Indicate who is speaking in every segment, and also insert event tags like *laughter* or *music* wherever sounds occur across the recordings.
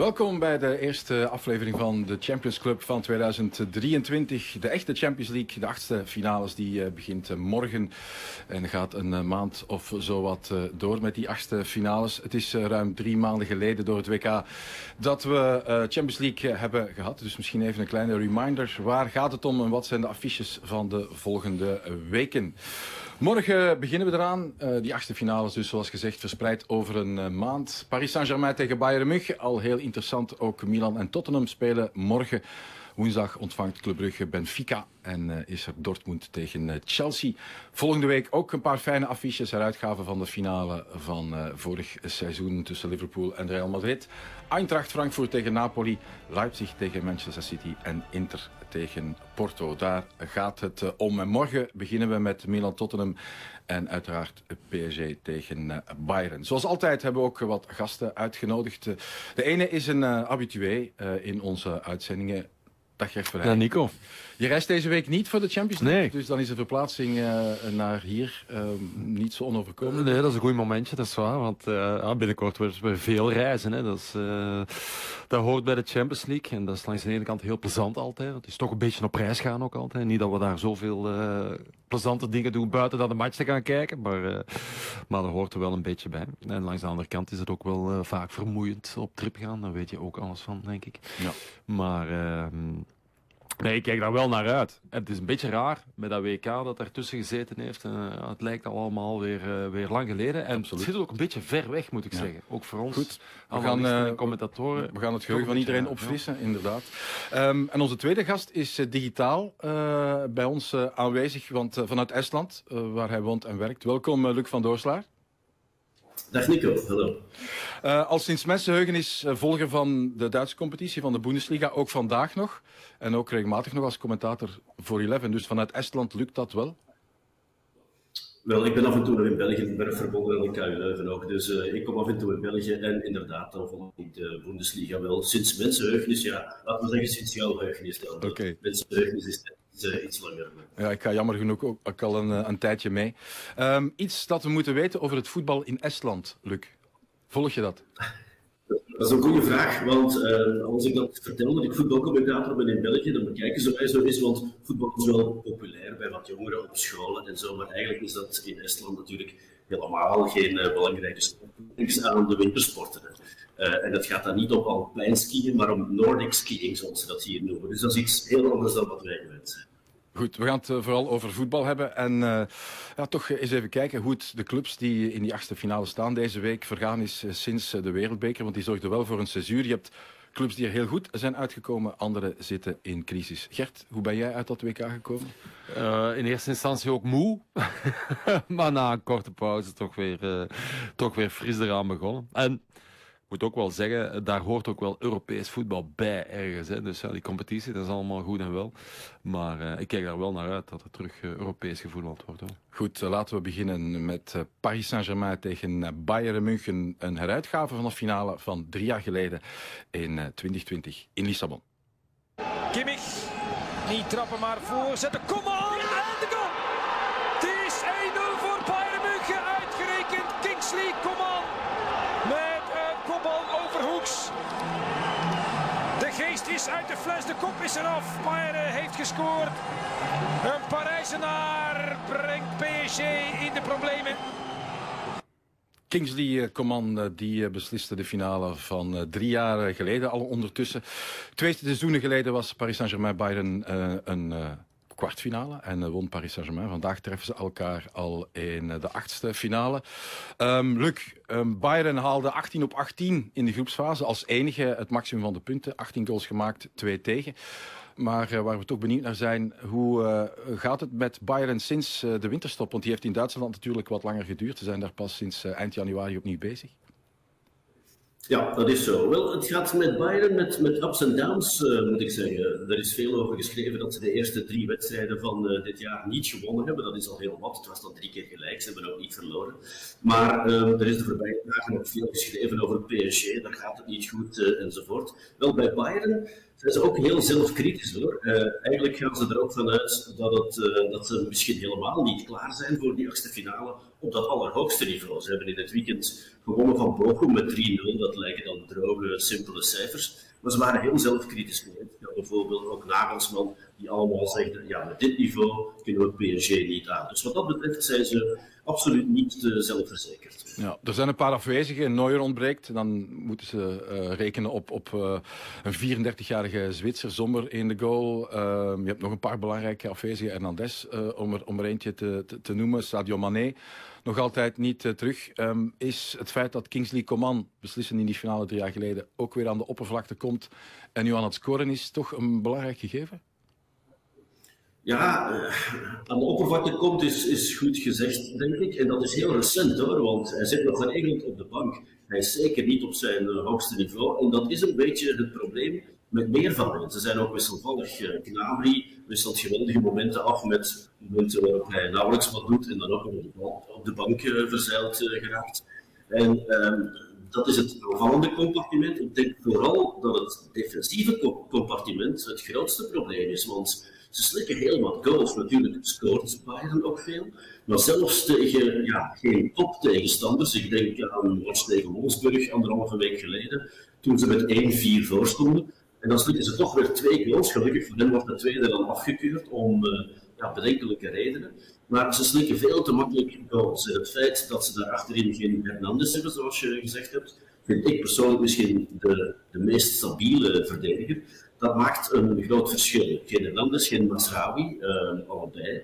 Speaker 1: Welkom bij de eerste aflevering van de Champions Club van 2023. De echte Champions League, de achtste finales, die uh, begint uh, morgen. En gaat een uh, maand of zo wat door met die achtste finales. Het is ruim drie maanden geleden door het WK dat we Champions League hebben gehad. Dus misschien even een kleine reminder. Waar gaat het om en wat zijn de affiches van de volgende weken? Morgen beginnen we eraan. Uh, die achtste finales dus, zoals gezegd, verspreid over een uh, maand. Paris Saint-Germain tegen Bayern München. Al heel interessant. Ook Milan en Tottenham spelen morgen. Woensdag ontvangt Club Brugge Benfica en uh, is er Dortmund tegen Chelsea. Volgende week ook een paar fijne affiches heruitgaven van de finale van vorig seizoen tussen Liverpool en Real Madrid. Eintracht Frankfurt tegen Napoli, Leipzig tegen Manchester City en Inter tegen Porto. Daar gaat het om. En morgen beginnen we met Milan-Tottenham en uiteraard PSG tegen Bayern. Zoals altijd hebben we ook wat gasten uitgenodigd. de ene is een habitué in onze uitzendingen. Dag Gert
Speaker 2: Ja, Nico.
Speaker 1: Je reist deze week niet voor de Champions
Speaker 2: League, nee.
Speaker 1: dus dan is de verplaatsing uh, naar hier uh, niet zo onoverkomelijk.
Speaker 2: Nee, dat is een goed momentje, dat is waar. Want uh, binnenkort wordt er veel reizen. Hè. Dat, is, dat hoort bij de Champions League. En dat is langs de ene kant heel plezant altijd. Het is toch een beetje op reis gaan ook altijd. Niet dat we daar zoveel plezante dingen doen buiten dan de match te gaan kijken. Maar, maar dat hoort er wel een beetje bij. En langs de andere kant is het ook wel vaak vermoeiend op trip gaan. Daar weet je ook alles van, denk ik.
Speaker 1: Ja.
Speaker 2: Maar... ehm Nee, ik kijk daar wel naar uit. En het is een beetje raar met dat WK dat ertussen gezeten heeft. Uh, het lijkt allemaal weer, uh, weer lang geleden. En
Speaker 1: Absoluut.
Speaker 2: het zit ook een beetje ver weg, moet ik ja. zeggen. Ook voor ons.
Speaker 1: Goed. We gaan, uh,
Speaker 2: commentatoren.
Speaker 1: We gaan het geheugen van iedereen opfrissen, ja. inderdaad. Um, en onze tweede gast is digitaal bij ons aanwezig. Want vanuit Estland, waar hij woont en werkt. Welkom, Luc van Doorslaar.
Speaker 3: Dag Nico, hallo.
Speaker 1: Uh, al sinds mensenheugen is uh, volger van de Duitse competitie, van de Bundesliga, ook vandaag nog. En ook regelmatig nog als commentator voor Eleven. Dus vanuit Estland lukt dat wel?
Speaker 3: Wel, ik ben af en toe nog in België, ik ben verbonden aan de KU Leuven ook. Dus uh, ik kom af en toe in België en inderdaad, dan volg ik de Bundesliga wel. Sinds mensenheugenis, ja, laten we zeggen sinds jouw heugenis.
Speaker 1: Oké. Okay.
Speaker 3: Mensenheugenis is iets langer.
Speaker 1: Ja, ik ga jammer genoeg ook, ook al een, een tijdje mee. Um, iets dat we moeten weten over het voetbal in Estland, Luc. Volg je dat? *laughs*
Speaker 3: Dat is een goede vraag, want uh, als ik dat vertel dat ik voetbalcommentator ben in België, dan bekijken ze mij zo eens, want voetbal is wel populair bij wat jongeren op scholen en zo, maar eigenlijk is dat in Estland natuurlijk helemaal geen uh, belangrijke sport. Niks aan de wintersporten. Uh, en dat gaat dan niet om alpijn skiën, maar om Nordic skiing, zoals ze dat hier noemen. Dus dat is iets heel anders dan wat wij gewend zijn.
Speaker 1: Goed, we gaan het vooral over voetbal hebben. En uh, ja, toch eens even kijken hoe het de clubs die in die achtste finale staan deze week vergaan is sinds de Wereldbeker. Want die zorgde wel voor een césuur. Je hebt clubs die er heel goed zijn uitgekomen, andere zitten in crisis. Gert, hoe ben jij uit dat WK gekomen?
Speaker 2: In eerste instantie ook moe. *laughs* maar na een korte pauze toch weer, uh, toch weer fris eraan begonnen. En moet ook wel zeggen, daar hoort ook wel Europees voetbal bij ergens. Hè. Dus ja, die competitie, dat is allemaal goed en wel. Maar uh, ik kijk daar wel naar uit dat er terug uh, Europees gevoetbald wordt. Hoor.
Speaker 1: Goed, uh, laten we beginnen met Paris Saint-Germain tegen Bayern München. Een heruitgave van de finale van drie jaar geleden in 2020 in Lissabon.
Speaker 4: Kimmich, niet trappen maar voorzetten. Kom aan! Is uit de fles, de kop is eraf. Bayern heeft gescoord. Een Parijzenaar brengt PSG in de problemen.
Speaker 1: Kingsley Coman die besliste de finale van drie jaar geleden al ondertussen. Twee seizoenen geleden was Paris Saint-Germain Bayern een kwartfinale en uh, won Paris Saint-Germain. Vandaag treffen ze elkaar al in de achtste finale. Um, Luc, um, Bayern haalde 18 op 18 in de groepsfase als enige het maximum van de punten. 18 goals gemaakt, 2 tegen. Maar uh, waar we toch benieuwd naar zijn, hoe gaat het met Bayern sinds de winterstop? Want die heeft in Duitsland natuurlijk wat langer geduurd. Ze zijn daar pas sinds eind januari opnieuw bezig.
Speaker 3: Ja, dat is zo. Wel, het gaat met Bayern met, met ups en downs, moet ik zeggen. Er is veel over geschreven dat ze de eerste drie wedstrijden van dit jaar niet gewonnen hebben. Dat is al heel wat. Het was dan drie keer gelijk. Ze hebben ook niet verloren. Maar er is de voorbije dagen ook veel geschreven over PSG. Daar gaat het niet goed enzovoort. Wel, bij Bayern zijn ze ook heel zelfkritisch hoor. Eigenlijk gaan ze er ook vanuit dat, dat ze misschien helemaal niet klaar zijn voor die achtste finale, op dat allerhoogste niveau. Ze hebben in het weekend gewonnen van Bochum met 3-0. Dat lijken dan droge, simpele cijfers. Maar ze waren heel zelfkritisch. Ja, bijvoorbeeld ook Nagelsman, die allemaal zeggen, ja, met dit niveau kunnen we PSG niet aan. Dus wat dat betreft zijn ze absoluut niet uh, zelfverzekerd.
Speaker 1: Ja, er zijn een paar afwezigen. Neuer ontbreekt. Dan moeten ze uh, rekenen op, op uh, een 34-jarige Zwitser, Sommer in de goal. Ehm, je hebt nog een paar belangrijke afwezigen. Hernandez, om, er, om er eentje te, te, te noemen. Sadio Mané nog altijd niet uh, terug. Um, is het feit dat Kingsley Coman, beslissen in die finale drie jaar geleden, ook weer aan de oppervlakte komt en nu aan het scoren is, toch een belangrijk gegeven?
Speaker 3: Ja, uh, aan de oppervlakte komt is, is goed gezegd, denk ik. En dat is heel recent hoor, want hij zit nog geregeld op de bank. Hij is zeker niet op zijn uh, hoogste niveau. En dat is een beetje het probleem met meer van hen. Ze zijn ook wisselvallig. Uh, Gnabry wisselt geweldige momenten af met momenten waarop hij nauwelijks wat doet en dan ook op de, bank uh, verzeild uh, geraakt. En um, dat is het aanvallende compartiment. Ik denk vooral dat het defensieve compartiment het grootste probleem is. Want ze slikken heel wat goals. Natuurlijk scoort Bayern ook veel. Maar zelfs tegen ja, geen top tegenstanders. Ik denk aan wat tegen Wolfsburg anderhalve week geleden. Toen ze met 1-4 voorstonden. En dan slikken ze toch weer twee goals. Gelukkig voor wordt de tweede dan afgekeurd om uh, ja, bedenkelijke redenen. Maar ze slikken veel te makkelijk goals. En het feit dat ze daar achterin geen Hernandez hebben, zoals je gezegd hebt, vind ik persoonlijk misschien de, de meest stabiele verdediger. Dat maakt een groot verschil. Geen Hernandez, geen Masraoui, uh, allebei.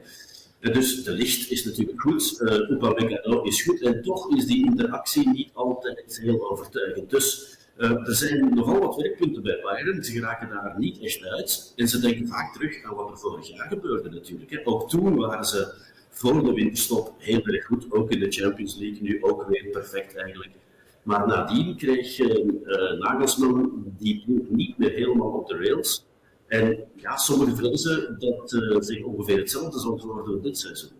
Speaker 3: En dus de licht is natuurlijk goed, uh, Upamecano is goed, en toch is die interactie niet altijd heel overtuigend. Dus er zijn nogal wat werkpunten bij Bayern. Ze geraken daar niet echt uit. En ze denken vaak terug aan wat er vorig jaar gebeurde natuurlijk. Ook toen waren ze voor de winterstop heel erg goed. Ook in de Champions League. Nu ook weer perfect eigenlijk. Maar nadien kreeg uh, uh, Nagelsman die ploeg niet meer helemaal op de rails. En ja, sommigen vrezen dat zich ongeveer hetzelfde zal worden dit seizoen.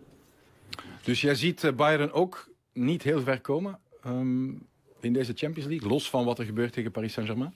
Speaker 1: Dus jij ziet Bayern ook niet heel ver komen? Um in deze Champions League, los van wat er gebeurt tegen Paris Saint-Germain?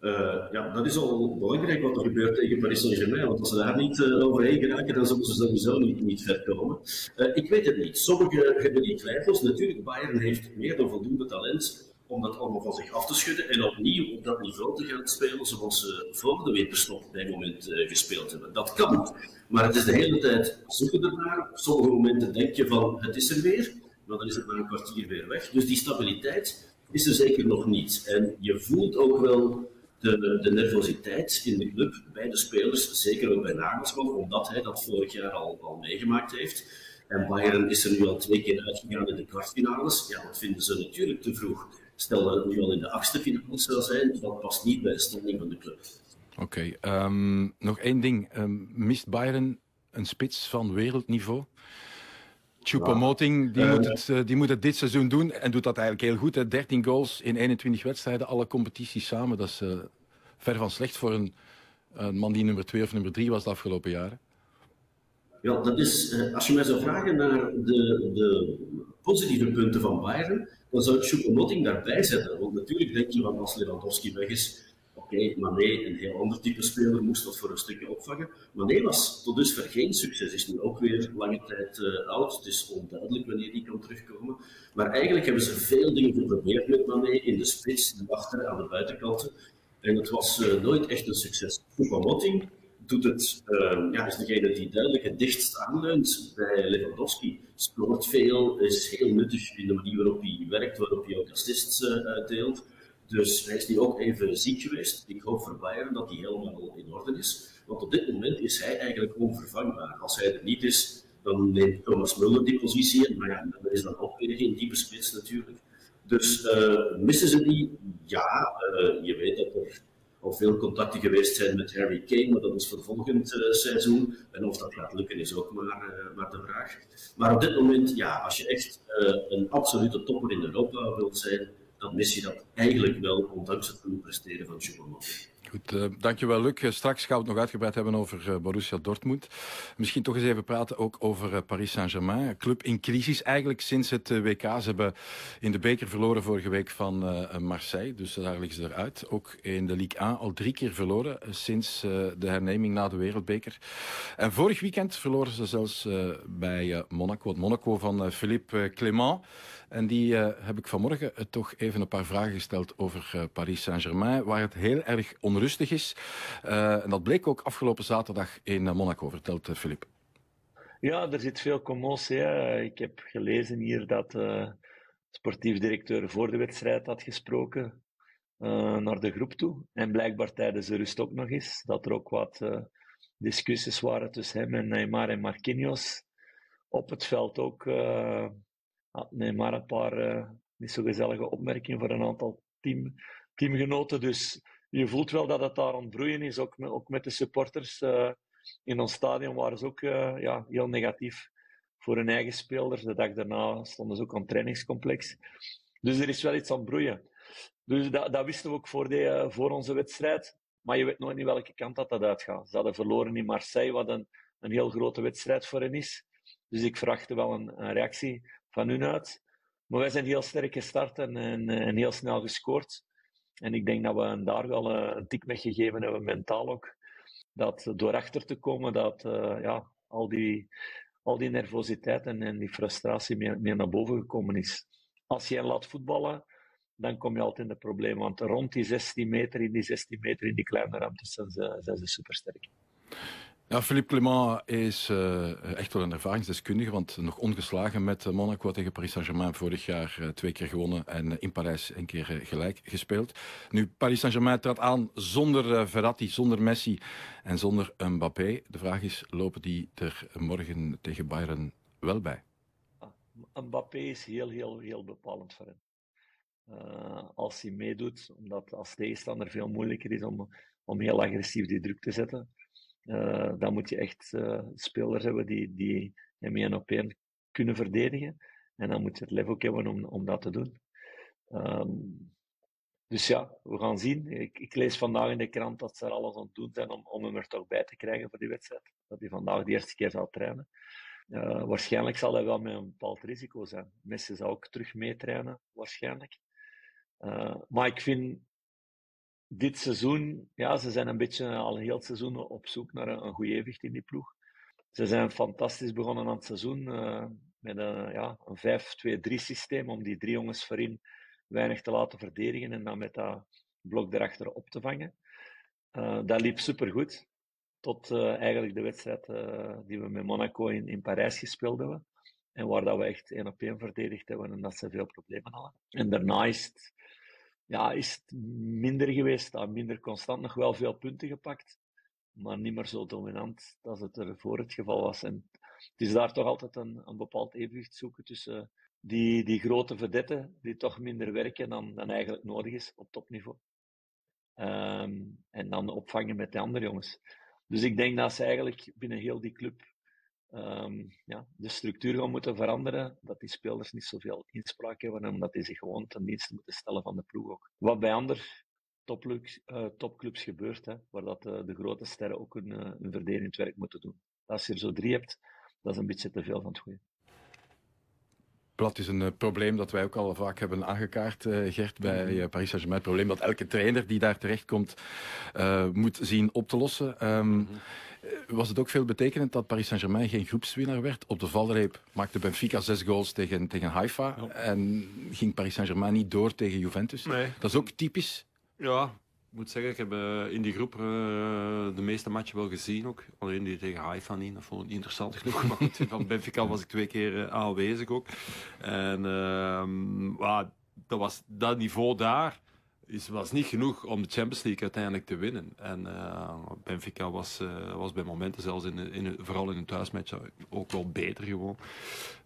Speaker 3: Uh, ja, dat is al belangrijk wat er gebeurt tegen Paris Saint-Germain. Want als ze daar niet uh, overheen geraken, dan zullen ze sowieso niet, niet ver komen. Uh, ik weet het niet. Sommigen hebben die twijfels. Natuurlijk, Bayern heeft meer dan voldoende talent om dat allemaal van zich af te schudden. En opnieuw op dat niveau te gaan spelen zoals ze voor de winterstop bij moment gespeeld hebben. Dat kan. Maar het is de hele tijd zoeken ernaar. Op sommige momenten denk je van, het is er weer maar dan is het na een kwartier weer weg. Dus die stabiliteit is er zeker nog niet. En je voelt ook wel de, de nervositeit in de club bij de spelers, zeker ook bij Nagelsman, omdat hij dat vorig jaar al, al meegemaakt heeft. En Bayern is er nu al twee keer uitgegaan in de kwartfinales. Ja, dat vinden ze natuurlijk te vroeg. Stel dat het nu al in de achtste finales zou zijn, dat past niet bij de standing van de club.
Speaker 1: Oké, um, nog één ding. Um, mist Bayern een spits van wereldniveau? Choupo-Moting die, uh, moet het, die moet het dit seizoen doen en doet dat eigenlijk heel goed. Hè. 13 goals in 21 wedstrijden, alle competities samen. Dat is uh, ver van slecht voor een, een, man die nummer 2 of nummer 3 was de afgelopen jaren.
Speaker 3: Ja, dat is, uh, als je mij zou vragen naar de, de positieve punten van Bayern, dan zou ik Choupo-Moting daarbij zetten. Want natuurlijk denk je van als Lewandowski weg is, Oké, Mané, een heel ander type speler, moest dat voor een stukje opvangen. Mané was tot dusver geen succes, is nu ook weer lange tijd uh, oud. Het is onduidelijk wanneer die kan terugkomen. Maar eigenlijk hebben ze veel dingen geprobeerd met Mané in de spits, de achter, aan de buitenkanten. En het was uh, nooit echt een succes. Motting doet het, uh, ja, is degene die duidelijk het dichtst aanleunt bij Lewandowski. Scoort veel, is heel nuttig in de manier waarop hij werkt, waarop hij ook assists uitdeelt. Dus hij is nu ook even ziek geweest. Ik hoop voor Bayern dat hij helemaal in orde is. Want op dit moment is hij eigenlijk onvervangbaar. Als hij er niet is, dan neemt Thomas Muller die positie in. Maar ja, is dan ook weer geen diepe spits natuurlijk. Dus uh, missen ze die? Ja, uh, je weet dat er al veel contacten geweest zijn met Harry Kane, maar dat is voor volgend uh, seizoen. En of dat gaat lukken is ook maar, maar de vraag. Maar op dit moment, ja, als je echt een absolute topper in Europa wilt zijn, dan mis je dat eigenlijk wel, ondanks het goede presteren van Choupo-Moting.
Speaker 1: Goed, uh, dankjewel Luc. Eh, straks gaan we het nog uitgebreid hebben over uh, Borussia Dortmund. Misschien toch eens even praten ook over Paris Saint-Germain. Club in crisis eigenlijk sinds het WK. Ze hebben in de beker verloren vorige week van Marseille. Dus daar liggen ze eruit. Ook in de Ligue 1 al drie keer verloren sinds de herneming na de Wereldbeker. En vorig weekend verloren ze zelfs bij Monaco. Het Monaco van Philippe Clément. En die uh, heb ik vanmorgen uh, toch even een paar vragen gesteld over uh, Paris Saint-Germain, waar het heel erg onrustig is. en dat bleek ook afgelopen zaterdag in Monaco, vertelt Philippe.
Speaker 5: Ja, er zit veel commotie. Hè. Ik heb gelezen hier dat sportief directeur voor de wedstrijd had gesproken naar de groep toe. En blijkbaar tijdens de rust ook nog eens, dat er ook wat discussies waren tussen hem en Neymar en Marquinhos. Op het veld ook had Neymar een paar uh, niet zo gezellige opmerkingen voor een aantal team, teamgenoten. Dus je voelt wel dat het daar ontbroeien is, ook met, ook met de supporters. Uh, in ons stadion waren ze ook uh, ja, heel negatief voor hun eigen spelers. De dag daarna stonden ze ook aan het trainingscomplex. Dus er is wel iets aan het broeien. Dus dat, dat wisten we ook voor, de, voor onze wedstrijd. Maar je weet nooit niet welke kant dat, dat uitgaat. Ze hadden verloren in Marseille, wat een, een heel grote wedstrijd voor hen is. Dus ik verwachtte wel een, een reactie van hun uit. Maar wij zijn heel sterk gestart en, en, heel snel gescoord. En ik denk dat we daar wel eh, een tik mee gegeven hebben, mentaal ook. Dat door achter te komen, dat uh, ja, al, die, al die nervositeit en, en die frustratie meer, meer naar boven gekomen is. Als je laat voetballen, dan kom je altijd in de problemen. Want rond die 16 meter, in die 16 meter, in die kleine ruimtes, zijn ze, zijn ze supersterk.
Speaker 1: Philippe Clement is uh, echt wel een ervaringsdeskundige, want nog ongeslagen met Monaco tegen Paris Saint-Germain vorig jaar uh, twee keer gewonnen en in Parijs een keer gelijk gespeeld. Nu, Paris Saint-Germain trad aan zonder Verratti, zonder Messi en zonder Mbappé. De vraag is, lopen die er morgen tegen Bayern wel bij?
Speaker 5: Mbappé is heel, heel, heel bepalend voor hem. als hij meedoet, omdat als tegenstander veel moeilijker is om, om heel agressief die druk te zetten uh, dan moet je echt uh, spelers hebben die, die hem één op één kunnen verdedigen. En dan moet je het lef ook hebben om, om dat te doen. Um, dus ja, we gaan zien. Ik, ik, lees vandaag in de krant dat ze er alles aan het doen zijn om, om hem er toch bij te krijgen voor die wedstrijd. Dat hij vandaag de eerste keer zal trainen. Uh, waarschijnlijk zal hij wel met een bepaald risico zijn. Messi zal ook terug meetrainen, waarschijnlijk. maar ik vind dit seizoen, ja, ze zijn een beetje al heel seizoen op zoek naar een, een goed evenwicht in die ploeg. Ze zijn fantastisch begonnen aan het seizoen uh, met een, ja, een 5-2-3 systeem om die drie jongens voorin weinig te laten verdedigen en dan met dat blok erachter op te vangen. Uh, dat liep supergoed. Tot uh, eigenlijk de wedstrijd die we met Monaco in, in Parijs gespeeld hebben. En waar dat we echt één op één verdedigd hebben en dat ze veel problemen hadden. En daarna is het ja, is het minder geweest, minder constant, nog wel veel punten gepakt, maar niet meer zo dominant als het er voor het geval was. En het is daar toch altijd een, een bepaald evenwicht zoeken tussen die, die grote vedetten, die toch minder werken dan, dan eigenlijk nodig is op topniveau. Um, en dan opvangen met de andere jongens. Dus ik denk dat ze eigenlijk binnen heel die club um, ja, de structuur gaan moeten veranderen, dat die spelers niet zoveel inspraak hebben, omdat die zich gewoon ten dienste moeten stellen van de ploeg ook. Wat bij andere topclubs, uh, topclubs gebeurt, hè, waar dat, uh, de grote sterren ook hun, uh, hun verdedigend werk moeten doen. Als je er zo drie hebt, dat is een beetje te veel van het goede.
Speaker 1: Dat is een uh, probleem dat wij ook al vaak hebben aangekaart, uh, Gert, bij uh, Paris Saint-Germain. Het probleem dat elke trainer die daar terechtkomt moet zien op te lossen. Um, was het ook veel betekenend dat Paris Saint-Germain geen groepswinnaar werd? Op de valreep maakte Benfica zes goals tegen, tegen Haifa. En ging Paris Saint-Germain niet door tegen Juventus. Nee. Dat is ook typisch.
Speaker 2: Ja, ik moet zeggen, ik heb in die groep uh, de meeste matchen wel gezien ook. Alleen die tegen Haifa niet, dat vond ik niet interessant genoeg. *laughs* Maar van Benfica was ik twee keer uh, aanwezig ook. En uh, dat, was, dat niveau daar is, was niet genoeg om de Champions League uiteindelijk te winnen. En uh, Benfica was, uh, was bij momenten, zelfs in, in, vooral in een thuismatch, ook wel beter gewoon.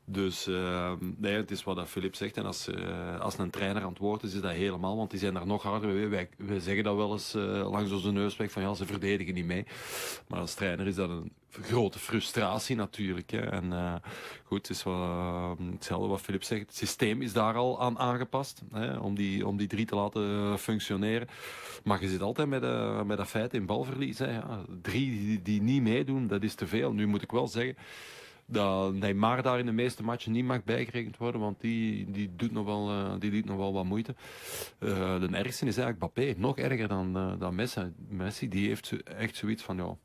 Speaker 2: Dus uh, nee, het is wat Filip zegt. En als, uh, als een trainer aan het woord is, is dat helemaal. Want die zijn daar nog harder. Wij, wij zeggen dat wel eens uh, langs onze neus weg. Van ja, ze verdedigen niet mee. Maar als trainer is dat een grote frustratie natuurlijk. Hè. En uh, goed, het is wel hetzelfde wat Filip zegt. Het systeem is daar al aan aangepast. Hè, om, die, om die drie te laten functioneren. Maar je zit altijd met, met dat feit in balverlies. Ja, drie die, die niet meedoen, dat is te veel. Nu moet ik wel zeggen dat Neymar daar in de meeste matchen niet mag bijgerekend worden, want die, die, doet nog wel, uh, die doet nog wel wat moeite. Uh, de ergste is eigenlijk Mbappé, nog erger dan, uh, dan Messi. Messi. Die heeft echt zoiets van, ja,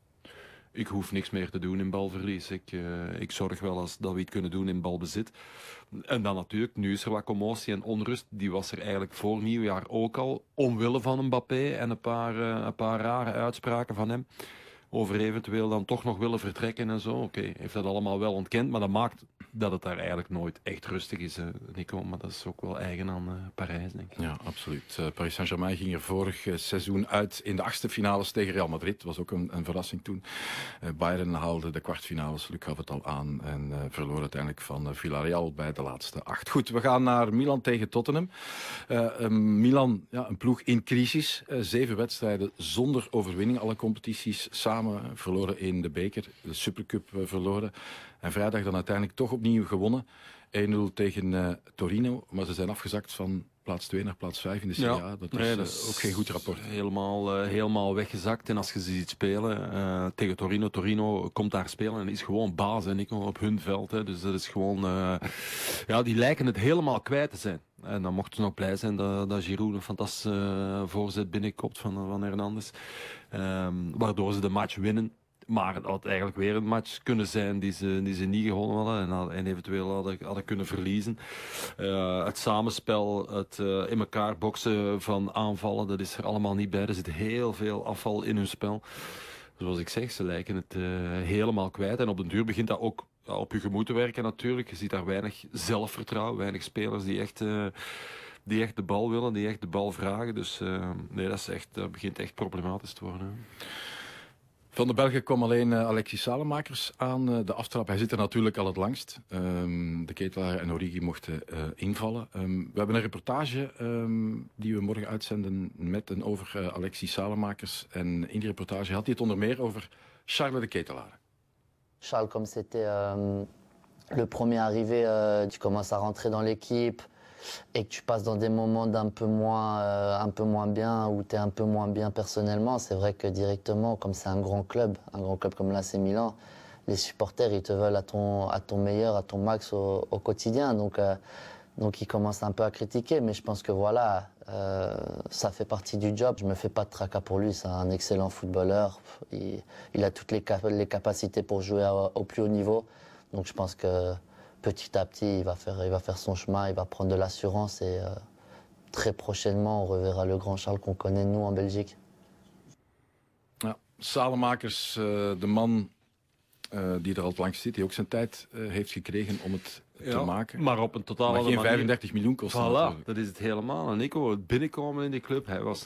Speaker 2: ik hoef niks meer te doen in balverlies. Ik, ik zorg wel als dat we iets kunnen doen in balbezit. En dan natuurlijk, nu is er wat commotie en onrust. Die was er eigenlijk voor nieuwjaar ook al, omwille van Mbappé en een paar, een paar rare uitspraken van hem over eventueel dan toch nog willen vertrekken en zo. Oké, heeft dat allemaal wel ontkend, maar dat maakt dat het daar eigenlijk nooit echt rustig is, uh, Nico. Maar dat is ook wel eigen aan uh, Parijs, denk ik.
Speaker 1: Ja, absoluut. Uh, Paris Saint-Germain ging er vorig seizoen uit in de achtste finales tegen Real Madrid. Dat was ook een, een verrassing toen. Bayern haalde de kwartfinales, Luc gaf het al aan, en verloor uiteindelijk van Villarreal bij de laatste acht. Goed, we gaan naar Milan tegen Tottenham. Milan, ja, een ploeg in crisis. zeven wedstrijden zonder overwinning, alle competities samen verloren in de beker, de Supercup verloren. En vrijdag dan uiteindelijk toch opnieuw gewonnen. 1-0 tegen uh, Torino, maar ze zijn afgezakt van plaats 2 naar plaats 5 in de Serie A. Ja, dat, is, nee, dat is ook geen goed rapport.
Speaker 2: Helemaal, uh, helemaal weggezakt. En als je ze ziet spelen uh, tegen Torino, Torino komt daar spelen en is gewoon baas en ik op hun veld. Hè. Dus dat is gewoon, ja, die lijken het helemaal kwijt te zijn. En dan mochten ze nog blij zijn dat, dat Giroud een fantastische voorzet binnenkomt van, van Hernandez. Um, waardoor ze de match winnen. Maar het had eigenlijk weer een match kunnen zijn die ze, die ze niet gewonnen hadden en, en eventueel hadden, hadden kunnen verliezen. Uh, het samenspel, het uh, in elkaar boksen van aanvallen, dat is er allemaal niet bij. Er zit heel veel afval in hun spel. Zoals ik zeg, ze lijken het uh, helemaal kwijt. En op den duur begint dat ook op je gemoed te werken natuurlijk. Je ziet daar weinig zelfvertrouwen, weinig spelers die echt die echt de bal willen, die echt de bal vragen. Dus nee, dat, is echt, dat begint echt problematisch te worden.
Speaker 1: Van de Belgen kwam alleen uh, Alexis Salemakers aan uh, de aftrap. Hij zit er natuurlijk al het langst. Um, de ketelaar en Origi mochten uh, invallen. Um, we hebben een reportage um, die we morgen uitzenden met en over Alexis Salemakers. En in die reportage had hij het onder meer over Charles de Ketelaar.
Speaker 6: Charles, comme c'était le premier arrivé, tu commences à rentrer dans l'équipe. Et que tu passes dans des moments d'un peu moins, euh, un peu moins bien, où tu es un peu moins bien personnellement, c'est vrai que directement, comme c'est un grand club, un grand club comme l'AC Milan, les supporters, ils te veulent à ton, à ton meilleur, à ton max au, quotidien. Donc, euh, donc ils commencent un peu à critiquer, mais je pense que voilà, euh, ça fait partie du job. Je me fais pas de tracas pour lui, c'est un excellent footballeur. Il, il a toutes les, cap les, capacités pour jouer au plus haut niveau. Donc je pense que petit à petit, il va faire, il va faire son chemin, il va prendre de l'assurance et euh, très prochainement, on reverra le grand Charles qu'on connaît nous en Belgique.
Speaker 1: Ja, Salemakers, uh, de man uh, die er al langs zit, die ook zijn tijd uh, heeft gekregen om het ja, te maken.
Speaker 2: Maar op een totaal
Speaker 1: maar geen 35 miljoen kost.
Speaker 2: Voilà, dat is het helemaal. En Nico, het binnenkomen in die club, hij was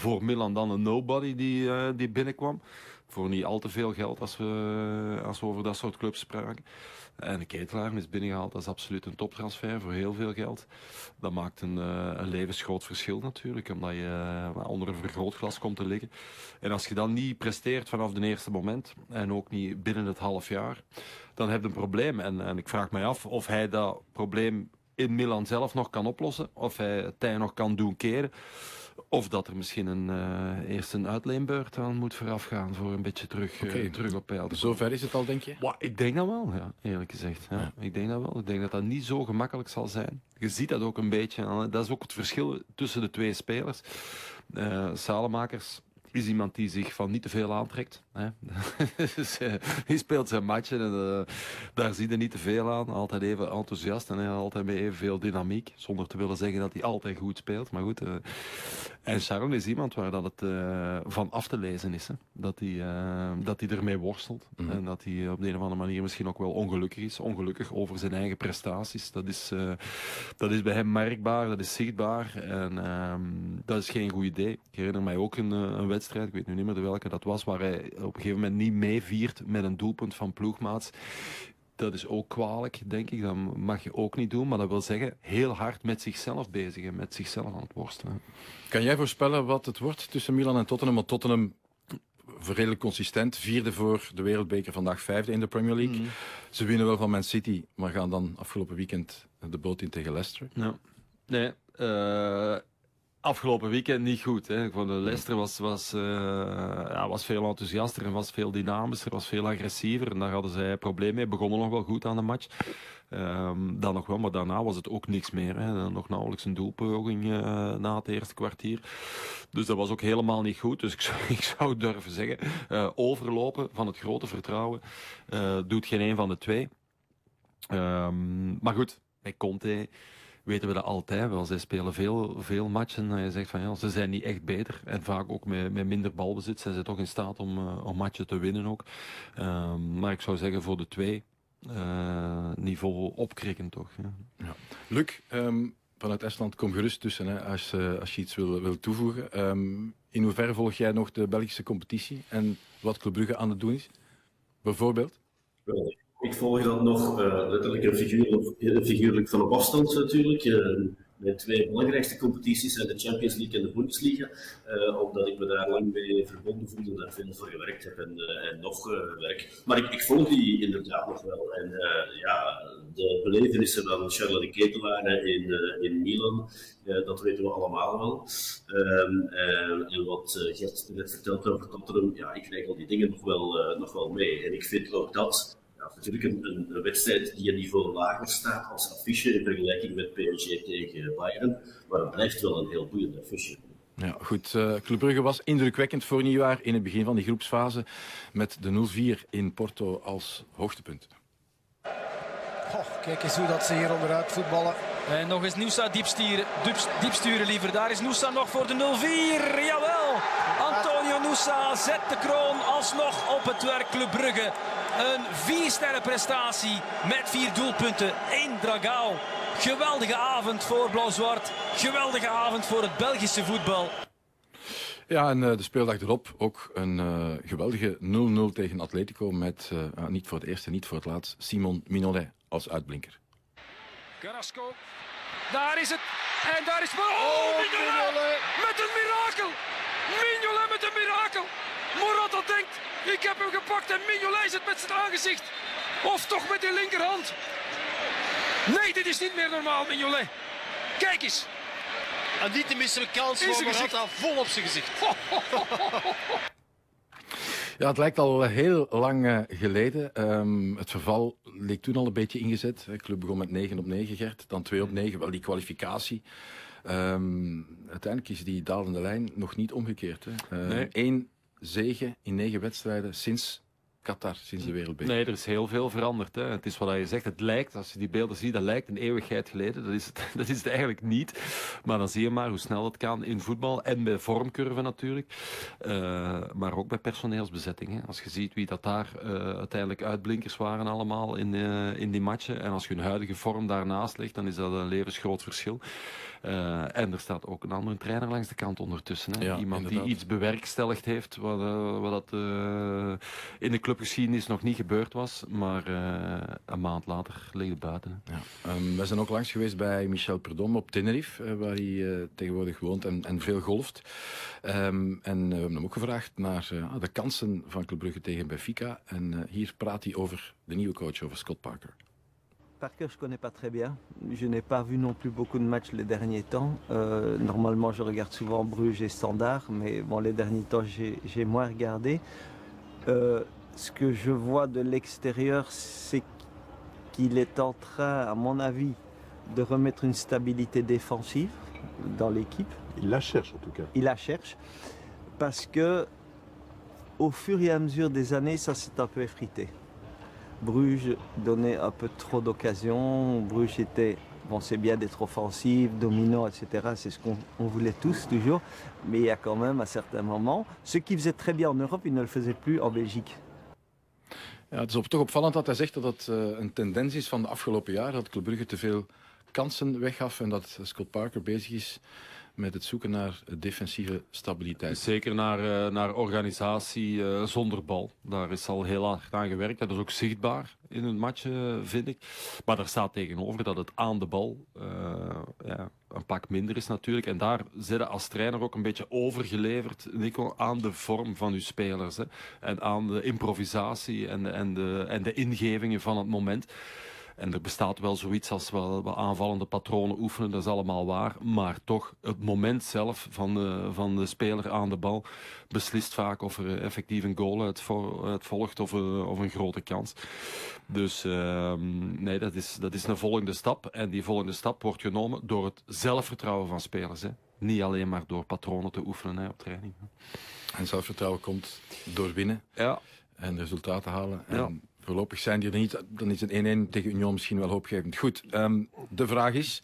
Speaker 2: voor Milan dan een nobody die, die binnenkwam. Voor niet al te veel geld als we, als we over dat soort clubs spraken. En de ketelaar is binnengehaald. Dat is absoluut een toptransfer voor heel veel geld. Dat maakt een, uh, een levensgroot verschil natuurlijk. Omdat je uh, onder een vergrootglas komt te liggen. En als je dan niet presteert vanaf het eerste moment. En ook niet binnen het half jaar. Dan heb je een probleem. En, en ik vraag mij af of hij dat probleem in Milan zelf nog kan oplossen. Of hij het tij nog kan doen keren. Of dat er misschien een, uh, eerst een uitleenbeurt aan moet voorafgaan voor een beetje terug, okay. uh, terug op peil.
Speaker 1: Zover is het al, denk je?
Speaker 2: Ik denk dat wel, ja, eerlijk gezegd. Ja. ja. Ik denk dat wel. Ik denk dat dat niet zo gemakkelijk zal zijn. Je ziet dat ook een beetje. Dat is ook het verschil tussen de twee spelers. Uh, Salemakers is iemand die zich van niet te veel aantrekt. Hè? *laughs* dus, uh, hij speelt zijn matchen en uh, daar zie je niet te veel aan. Altijd even enthousiast en uh, altijd met evenveel dynamiek. Zonder te willen zeggen dat hij altijd goed speelt. Maar goed. en Sharon is iemand waar dat het van af te lezen is. Hè? Dat, hij, dat hij ermee worstelt. Mm -hmm. En dat hij op de een of andere manier misschien ook wel ongelukkig is. Ongelukkig over zijn eigen prestaties. Dat is, dat is bij hem merkbaar. Dat is zichtbaar. En ehm, dat is geen goed idee. Ik herinner mij ook een, een wedstrijd. Ik weet nu niet meer de welke dat was. Waar hij op een gegeven moment niet meeviert met een doelpunt van ploegmaats. dat is ook kwalijk, denk ik. Dat mag je ook niet doen. Maar dat wil zeggen, heel hard met zichzelf bezig en met zichzelf aan het worstelen.
Speaker 1: Kan jij voorspellen wat het wordt tussen Milan en Tottenham? Want Tottenham redelijk consistent. Vierde voor de Wereldbeker, vandaag vijfde in de Premier League. Mhm. Ze winnen wel van Man City, maar gaan dan afgelopen weekend de boot in tegen Leicester.
Speaker 2: Ja. Nee, uh, afgelopen weekend niet goed. Hè. Ik vond Leicester was, was, uh, ja, was veel enthousiaster en was veel dynamischer, was veel agressiever. En daar hadden zij problemen mee. Begonnen nog wel goed aan de match. Um, dan nog wel, maar daarna was het ook niks meer. Hè. Nog nauwelijks een doelpoging uh, na het eerste kwartier. Dus dat was ook helemaal niet goed. Dus ik zou, *laughs* ik zou durven zeggen, uh, overlopen van het grote vertrouwen doet geen een van de twee. Um, maar goed, bij Conte weten we dat altijd wel. Zij spelen veel, veel matchen en je zegt van ja, ze zijn niet echt beter. En vaak ook met, met minder balbezit zijn ze toch in staat om, uh, om matchen te winnen ook. Um, maar ik zou zeggen voor de twee, uh, niveau opkrikken toch. Ja.
Speaker 1: Ja. Luc, um, vanuit Estland kom gerust tussen hè, als, uh, als je iets wil, wil toevoegen. Um, in hoeverre volg jij nog de Belgische competitie en wat Club Brugge aan het doen is? Bijvoorbeeld?
Speaker 3: Ik volg dat nog uh, letterlijk en figuurlijk, figuurlijk van op afstand natuurlijk. Uh, mijn twee belangrijkste competities zijn de Champions League en de Bundesliga, omdat ik me daar lang mee verbonden voel en daar veel voor gewerkt heb en, nog werk. Maar ik, ik, volg die inderdaad nog wel. En ja, de belevenissen van Charles de Ketelaar in, in Milan, dat weten we allemaal wel. Um, en wat Gert net vertelt over Tottenham, ja, ik krijg al die dingen nog wel, nog wel mee. En ik vind ook dat ja, natuurlijk een, een, wedstrijd die een niveau lager staat als affiche in vergelijking met PSG tegen Bayern. Maar het blijft wel een heel boeiend affiche.
Speaker 1: Ja, goed. Uh, Club Brugge was indrukwekkend voor nieuwjaar in het begin van die groepsfase met de 0-4 in Porto als hoogtepunt.
Speaker 7: Oh, kijk eens hoe dat ze hier onderuit voetballen.
Speaker 4: En nog eens Noosa diepsturen, diepsturen liever. Daar is Noosa nog voor de 0-4. Jawel! Noosa zet de kroon alsnog op het werk Club Brugge. Een vier prestatie met vier doelpunten. Eén Dragao. Geweldige avond voor Blauw-Zwart. Geweldige avond voor het Belgische voetbal.
Speaker 1: Ja, en uh, de speeldag erop ook een uh, geweldige 0-0 tegen Atletico met, uh, niet voor het eerst en niet voor het laatst, Simon Minolet als uitblinker.
Speaker 4: Carrasco, daar is het. En daar is... Oh, oh! Met een mirakel! Met een mirakel! Morata denkt, ik heb hem gepakt en Mignolet zit met zijn aangezicht. Of toch met de linkerhand. Nee, dit is niet meer normaal, Mignolet. Kijk eens.
Speaker 7: En niet te missen kans voor Morata vol op zijn gezicht. *laughs*
Speaker 1: Ja, het lijkt al heel lang uh, geleden. Um, het verval leek toen al een beetje ingezet. De club begon met 9 op 9, Gert. Dan 2 op 9, wel die kwalificatie. Um, uiteindelijk is die dalende lijn nog niet omgekeerd. Hè. Uh, nee. Eén zege in negen wedstrijden sinds Qatar sinds de wereldbeker.
Speaker 2: Nee, er is heel veel veranderd. Hè. Het is wat je zegt, het lijkt, als je die beelden ziet, dat lijkt een eeuwigheid geleden. Dat is het, *laughs* dat is het eigenlijk niet. Maar dan zie je maar hoe snel het kan in voetbal en bij vormcurve natuurlijk. Uh, maar ook bij personeelsbezetting. Hè. Als je ziet wie dat daar uh, uiteindelijk uitblinkers waren allemaal in, uh, in die matchen. En als je hun huidige vorm daarnaast ligt, dan is dat een levensgroot verschil. Uh, en er staat ook een andere trainer langs de kant ondertussen. Hè. Ja, Iemand inderdaad. die iets bewerkstelligd heeft, wat, uh, wat dat uh, in de clubgeschiedenis nog niet gebeurd was. Maar een maand later ligt het buiten.
Speaker 1: Ja. Um, we zijn ook langs geweest bij Michel Perdom op Tenerife, waar hij tegenwoordig woont en, en veel golft. Um, en we hebben hem ook gevraagd naar de kansen van Club Brugge tegen Benfica. En hier praat hij over de nieuwe coach, over Scott Parker.
Speaker 8: Parker, je connais pas très bien. Je n'ai pas vu non plus beaucoup de matchs les derniers temps. Euh, normalement, je regarde souvent Bruges et Standard, mais bon, les derniers temps, j'ai moins regardé. Euh, ce que je vois de l'extérieur, c'est qu'il est en train, à mon avis, de remettre une stabilité défensive dans l'équipe.
Speaker 9: Il la cherche en tout cas.
Speaker 8: Il la cherche parce que au fur et à mesure des années, ça s'est un peu effrité. Bruges donnait un peu trop d'occasions. Bruges était, bon c'est bien d'être offensif, dominant, etc. C'est ce qu'on voulait tous toujours. Mais il y a quand même à certains moments, ce qui faisait très bien en Europe, il ne le faisait plus en Belgique.
Speaker 1: Ja, het is toch opvallend dat hij zegt dat dat uh, een tendens is van de afgelopen jaren. Dat Club Brugge te veel kansen weggaf en dat Scott Parker bezig is met het zoeken naar defensieve stabiliteit.
Speaker 2: Zeker naar, uh, naar organisatie uh, zonder bal. Daar is al heel hard aan gewerkt. Dat is ook zichtbaar in een match, uh, vind ik. Maar daar staat tegenover dat het aan de bal ja, een pak minder is natuurlijk. En daar zitten als trainer ook een beetje overgeleverd, Nico, aan de vorm van uw spelers. Hè. En aan de improvisatie en, en, de, en de ingevingen van het moment. En er bestaat wel zoiets als wel, aanvallende patronen oefenen, dat is allemaal waar. Maar toch, het moment zelf van de, van de speler aan de bal beslist vaak of er effectief een goal uit, volgt of, eh, of, een grote kans. Dus uh, nee, dat is, dat is een volgende stap. En die volgende stap wordt genomen door het zelfvertrouwen van spelers. Hè. Niet alleen maar door patronen te oefenen hè, op training.
Speaker 1: En zelfvertrouwen komt door winnen.
Speaker 2: Ja.
Speaker 1: En resultaten halen. En voorlopig zijn die er niet. Dan is een 1-1 tegen Union misschien wel hoopgevend. Goed, um, de vraag is...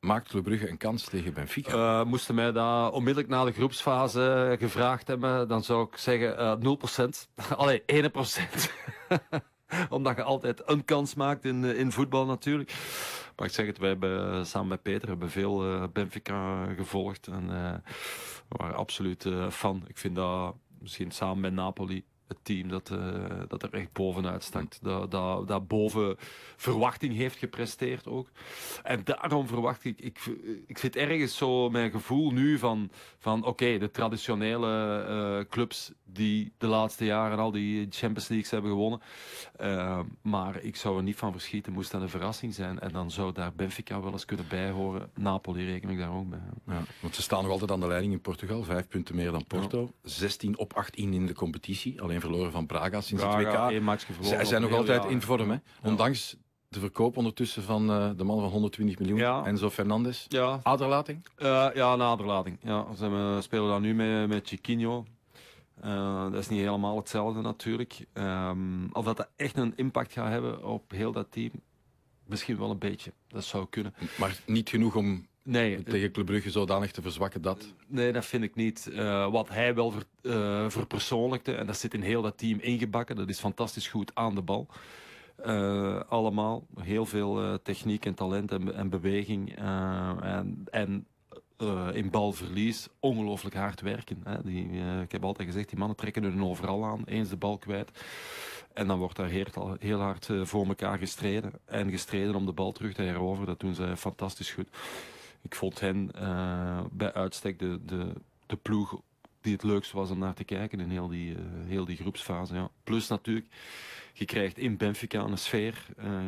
Speaker 1: Maakt Club Brugge een kans tegen Benfica?
Speaker 2: Uh, moesten mij dat onmiddellijk na de groepsfase gevraagd hebben, dan zou ik zeggen uh, 0%. *laughs* Allee, 1%. *laughs* Omdat je altijd een kans maakt in, in voetbal natuurlijk. Maar ik zeg het, wij hebben samen met Peter hebben veel Benfica gevolgd. En uh, waren absoluut fan. Ik vind dat misschien samen met Napoli het team dat, uh, dat er echt bovenuit stak. Dat, dat, dat boven verwachting heeft gepresteerd ook. En daarom verwacht ik, ik, ik vind ergens zo mijn gevoel nu van, van oké, de traditionele uh, clubs die de laatste jaren al die Champions Leagues hebben gewonnen. Uh, maar ik zou er niet van verschieten, moest dat een verrassing zijn. En dan zou daar Benfica wel eens kunnen bijhoren. Napoli reken ik daar ook bij.
Speaker 1: Ja, want ze staan nog altijd aan de leiding in Portugal. Vijf punten meer dan Porto. Ja. 16 op 18 in de competitie. Alleen verloren van Braga sinds
Speaker 2: Braga,
Speaker 1: het WK. Zij zijn nog altijd in vorm, hè? Ondanks de verkoop ondertussen van uh, de man van 120 miljoen, ja. Enzo Fernandes.
Speaker 2: Ja.
Speaker 1: Aderlating?
Speaker 2: Uh, ja, een aderlating. Ja, ze spelen dan nu met, met Chiquinho. Uh, dat is niet helemaal hetzelfde natuurlijk. Um, of dat dat echt een impact gaat hebben op heel dat team, misschien wel een beetje. Dat zou kunnen.
Speaker 1: Maar niet genoeg om nee, tegen Club Brugge zodanig te verzwakken dat?
Speaker 2: Nee, dat vind ik niet. Uh, wat hij wel ver, uh, verpersoonlijkte, en dat zit in heel dat team ingebakken, dat is fantastisch goed aan de bal. Uh, allemaal. Heel veel techniek en talent en, en beweging. en, en in balverlies ongelooflijk hard werken. Hè. Die, ik heb altijd gezegd, die mannen trekken er overal aan, eens de bal kwijt. En dan wordt daar heel, heel hard voor elkaar gestreden. En gestreden om de bal terug te heroveren. Dat doen ze fantastisch goed ik vond hen uh, bij uitstek de, de, de ploeg die het leukst was om naar te kijken in heel die, uh, heel die groepsfase. Ja. Plus natuurlijk, je krijgt in Benfica een sfeer. Uh,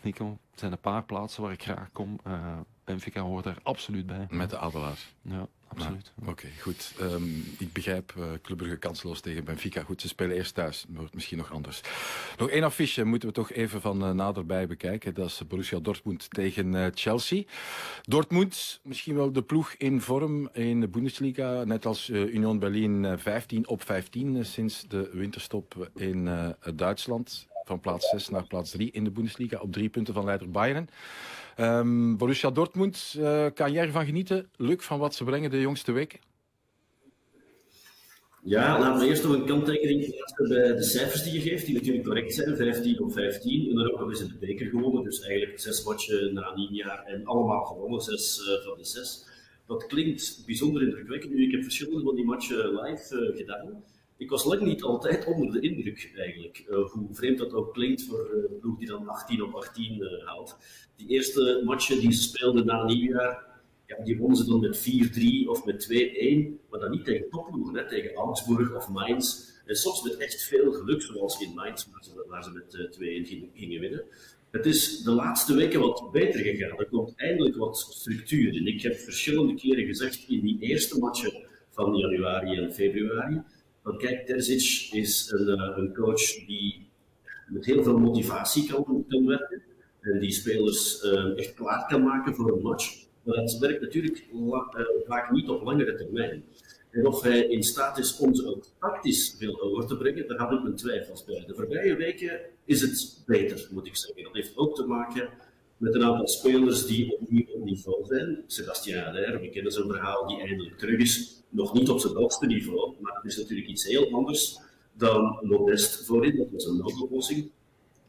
Speaker 2: Nico, er zijn een paar plaatsen waar ik graag kom. Benfica hoort daar absoluut bij.
Speaker 1: Met de Adelaars.
Speaker 2: Ja absoluut.
Speaker 1: Oké, okay, goed. Um, ik begrijp uh, Club Brugge kansloos tegen Benfica. Goed, ze spelen eerst thuis. Wordt misschien nog anders. Nog één affiche moeten we toch even van uh, naderbij bekijken. Dat is Borussia Dortmund tegen uh, Chelsea. Dortmund, misschien wel de ploeg in vorm in de Bundesliga. Net als Union Berlin 15 op 15 sinds de winterstop in Duitsland. Van plaats 6 naar plaats 3 in de Bundesliga. Op drie punten van leider Bayern. Um, Borussia Dortmund, uh, kan jij ervan genieten? Luc, van wat ze brengen de jongste weken?
Speaker 3: Ja, laten we eerst nog een kanttekening plaatsen bij de cijfers die je geeft, die natuurlijk correct zijn. 15 op 15. En dan eens in de beker gewonnen. Dus eigenlijk zes matchen na een jaar en allemaal gewonnen, zes uh, van de zes. Dat klinkt bijzonder indrukwekkend. Nu, ik heb verschillende van die matchen live uh, gedaan ik was lang niet altijd onder de indruk eigenlijk. Uh, hoe vreemd dat ook klinkt voor een ploeg die dan 18 op 18 uh, eh, haalt. Die eerste matchen die ze speelden na nieuwjaar, ja, die wonnen ze dan met 4-3 of met 2-1. Maar dan niet tegen topploegen, tegen Augsburg of Mainz. En soms met echt veel geluk, zoals in Mainz, waar ze, met 2-1 gingen, gingen winnen. Het is de laatste weken wat beter gegaan. Er komt eindelijk wat structuur in. Ik heb verschillende keren gezegd in die eerste matchen van januari en februari want kijk, Terzic is een, uh, een, coach die met heel veel motivatie kan, kan werken. En die spelers uh, echt klaar kan maken voor een match. Maar dat werkt natuurlijk uh, vaak niet op langere termijn. En of hij in staat is om ze ook tactisch veel over te brengen, daar had ik mijn twijfels bij. De voorbije weken is het beter, moet ik zeggen. Dat heeft ook te maken met een aantal spelers die opnieuw op niveau zijn. Sebastien Haller, we kennen zijn verhaal, die eindelijk terug is nog niet op zijn hoogste niveau, maar het is natuurlijk iets heel anders dan Modest voorin, dat was een noodoplossing.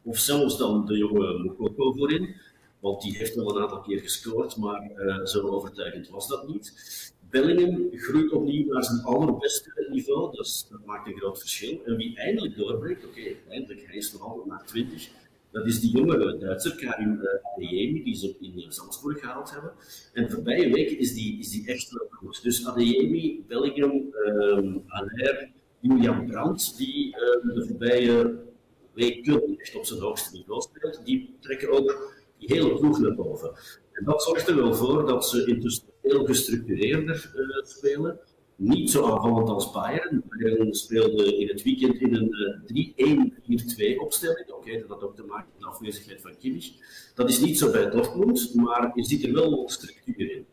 Speaker 3: Of zelfs dan de jonge Mokoko voorin. Want die heeft wel een aantal keer gescoord, maar zo overtuigend was dat niet. Bellingham groeit opnieuw naar zijn allerbeste niveau, dus dat maakt een groot verschil. En wie eindelijk doorbreekt, oké, eindelijk, hij is nog altijd maar 20, dat is die jonge Duitser, Karim Adeyemi, die ze in Salzburg gehaald hebben. En de voorbije weken is die, is die echt wel goed. Dus Adeyemi, Bellingham, um, Allaire, Julian Brandt, die uh, de voorbije weken echt op zijn hoogste niveau speelt, die trekken ook die hele ploeg naar boven. En dat zorgt er wel voor dat ze intussen veel gestructureerder uh, spelen. Niet zo aanvallend als Bayern. Bayern speelde in het weekend in een uh, 3-1-4-2 opstelling. Oké, okay, dat had ook te maken met de afwezigheid van Kimmich. Dat is niet zo bij Dortmund, maar je ziet er wel structuur in.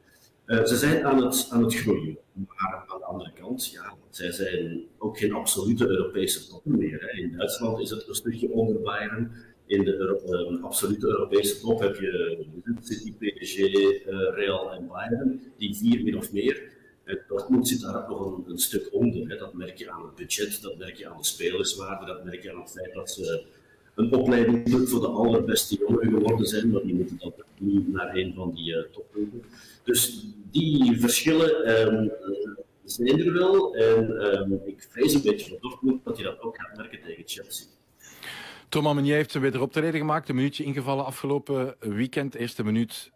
Speaker 3: Uh, ze zijn aan het, aan het groeien. Maar aan de andere kant, ja, zij zijn ook geen absolute Europese top meer. Hè. In Duitsland is het een stukje onder Bayern. In de uh, absolute Europese top heb je City, PSG, Real en Bayern, die vier min of meer. En Dortmund zit daar nog een, stuk onder. Hè. Dat merk je aan het budget, dat merk je aan de spelerswaarde, dat merk je aan het feit dat ze een opleiding voor de allerbeste jongeren geworden zijn, maar die moeten dan naar een van die uh. Dus die verschillen um, zijn er wel. En um, ik vrees een beetje voor Dortmund dat je dat ook gaat merken tegen Chelsea.
Speaker 1: Thomas Meunier heeft weer optreden gemaakt. Een minuutje ingevallen afgelopen weekend. Eerste minuut,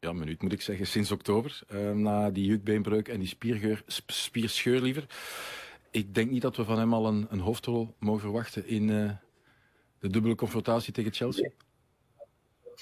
Speaker 1: ja, minuut moet ik zeggen, sinds oktober. Uh, na die jukbeenbreuk en die spiergeur, sp spierscheur liever. Ik denk niet dat we van hem al een, een hoofdrol mogen verwachten in uh, de dubbele confrontatie tegen Chelsea.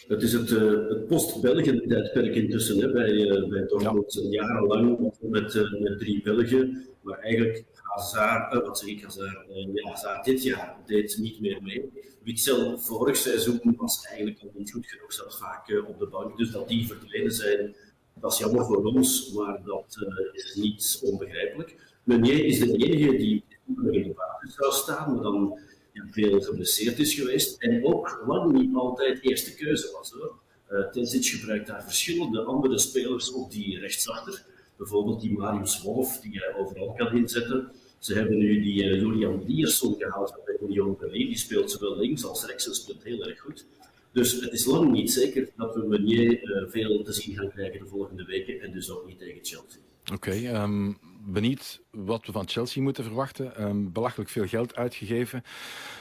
Speaker 3: Het is het, uh, het post-België-tijdperk intussen hè, bij, uh, bij Dortmund. Ja. Jarenlang met, met drie Belgen, maar eigenlijk Hazard, wat zeg ik, Hazard, ja, Hazard dit jaar deed niet meer mee. Witzel vorig seizoen was eigenlijk al niet goed genoeg, zat vaak op de bank. Dus dat die verdwenen zijn, dat is jammer voor ons, maar dat is niet onbegrijpelijk. Meunier is de enige die in de basis zou staan, maar dan ja, veel geblesseerd is geweest en ook lang niet altijd eerste keuze was. Hoor. Uh, gebruikt daar verschillende andere spelers op die rechtsachter. Bijvoorbeeld die Marius Wolf, die hij overal kan inzetten. Ze hebben nu die uh, Julian Diersson gehaald bij Union Berlin. Die speelt zowel links als rechts en speelt heel erg goed. Dus het is lang niet zeker dat we Meunier uh, veel te zien gaan krijgen de volgende weken en dus ook niet tegen Chelsea.
Speaker 1: Oké, um, benieuwd wat we van Chelsea moeten verwachten. Um, belachelijk veel geld uitgegeven.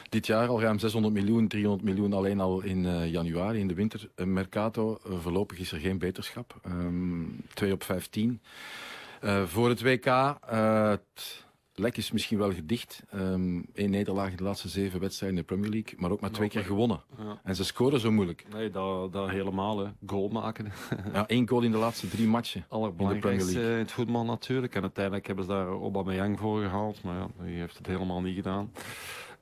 Speaker 1: Dit jaar al ruim 600 miljoen, 300 miljoen alleen al in uh, januari, in de wintermercato. Uh, voorlopig is er geen beterschap. Um, 2 op 15. Uh, voor het WK, lek is misschien wel gedicht. Eén um, nederlaag in de laatste zeven wedstrijden in de Premier League, maar ook maar twee keer gewonnen. Ja. En ze scoren zo moeilijk.
Speaker 2: Nee, dat, dat helemaal. Hè. Goal maken.
Speaker 1: ja, één goal in de laatste drie matchen.
Speaker 2: Allerbelangrijkste in, in het voetbal natuurlijk. En uiteindelijk hebben ze daar Aubameyang voor gehaald, maar ja, die heeft het helemaal niet gedaan.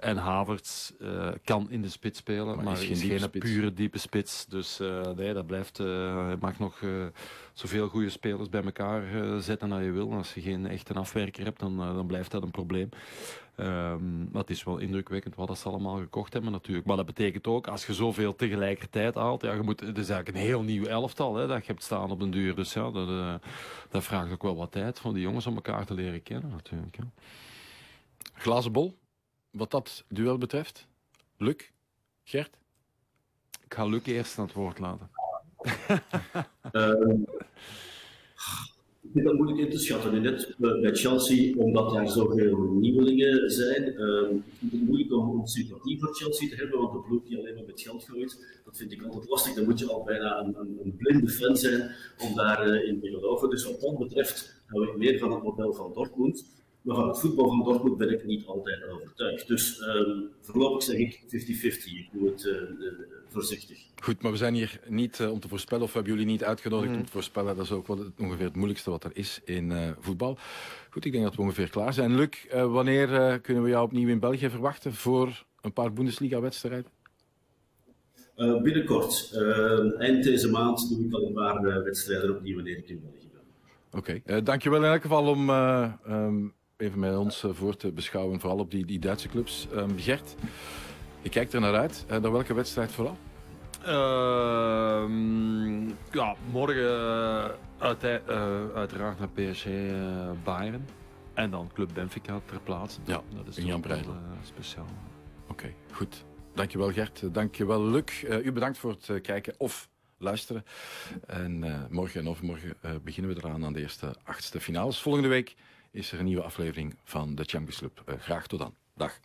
Speaker 2: En Havertz uh, kan in de spits spelen, maar, maar is, is geen, pure diepe spits. Dus uh, nee, dat blijft. Uh, je mag nog zoveel goede spelers bij elkaar zetten als je wil. Als je geen echte afwerker hebt, dan, dan blijft dat een probleem. Um, maar het is wel indrukwekkend wat ze allemaal gekocht hebben natuurlijk. Maar dat betekent ook, als je zoveel tegelijkertijd haalt, ja, je moet, het is eigenlijk een heel nieuw elftal hè, dat je hebt staan op den duur. Dus ja, dat, dat vraagt ook wel wat tijd van die jongens om elkaar te leren kennen natuurlijk. Ja.
Speaker 1: Glazen bol, wat dat duel betreft. Luc, Gert?
Speaker 2: Ik ga Luc eerst aan het woord laten.
Speaker 3: ik vind dat moeilijk in te schatten. Net bij Chelsea, omdat daar zoveel nieuwelingen zijn, uh, het moeilijk om, om sympathie voor Chelsea te hebben, want de ploeg die alleen maar met geld gooit, dat vind ik altijd lastig. Dan moet je al bijna een, een, een blinde fan zijn om daarin uh, in te geloven. Dus wat dat betreft hou ik meer van het model van Dortmund. Maar van het voetbal van Dortmund ben ik niet altijd overtuigd. Dus um, voorlopig zeg ik 50-50. Ik doe het uh, uh, voorzichtig.
Speaker 1: Goed, maar we zijn hier niet uh, om te voorspellen, of we hebben jullie niet uitgenodigd mm. om te voorspellen. Dat is ook wel het, ongeveer het moeilijkste wat er is in voetbal. Goed, ik denk dat we ongeveer klaar zijn. Luc, wanneer kunnen we jou opnieuw in België verwachten voor een paar Bundesliga-wedstrijden?
Speaker 3: binnenkort. eind deze maand doe ik al een paar wedstrijden opnieuw wanneer ik in België ben.
Speaker 1: Oké, okay. dankjewel in elk geval om... Um, even met ons voor te beschouwen, vooral op die, die Duitse clubs. Um, Gert, je kijkt er naar uit. Uh, naar welke wedstrijd vooral?
Speaker 2: Uh, ja, morgen uh, uit, uiteraard naar PSG Bayern. En dan Club Benfica ter plaatse.
Speaker 1: Ja, dat is Jan Breidel.
Speaker 2: speciaal.
Speaker 1: Oké, okay, goed. Dankjewel Gert, dankjewel Luc. u bedankt voor het kijken of luisteren. En morgen en overmorgen beginnen we eraan aan de eerste achtste finales. Volgende week is er een nieuwe aflevering van de Champions Club. Eh, graag tot dan. Dag.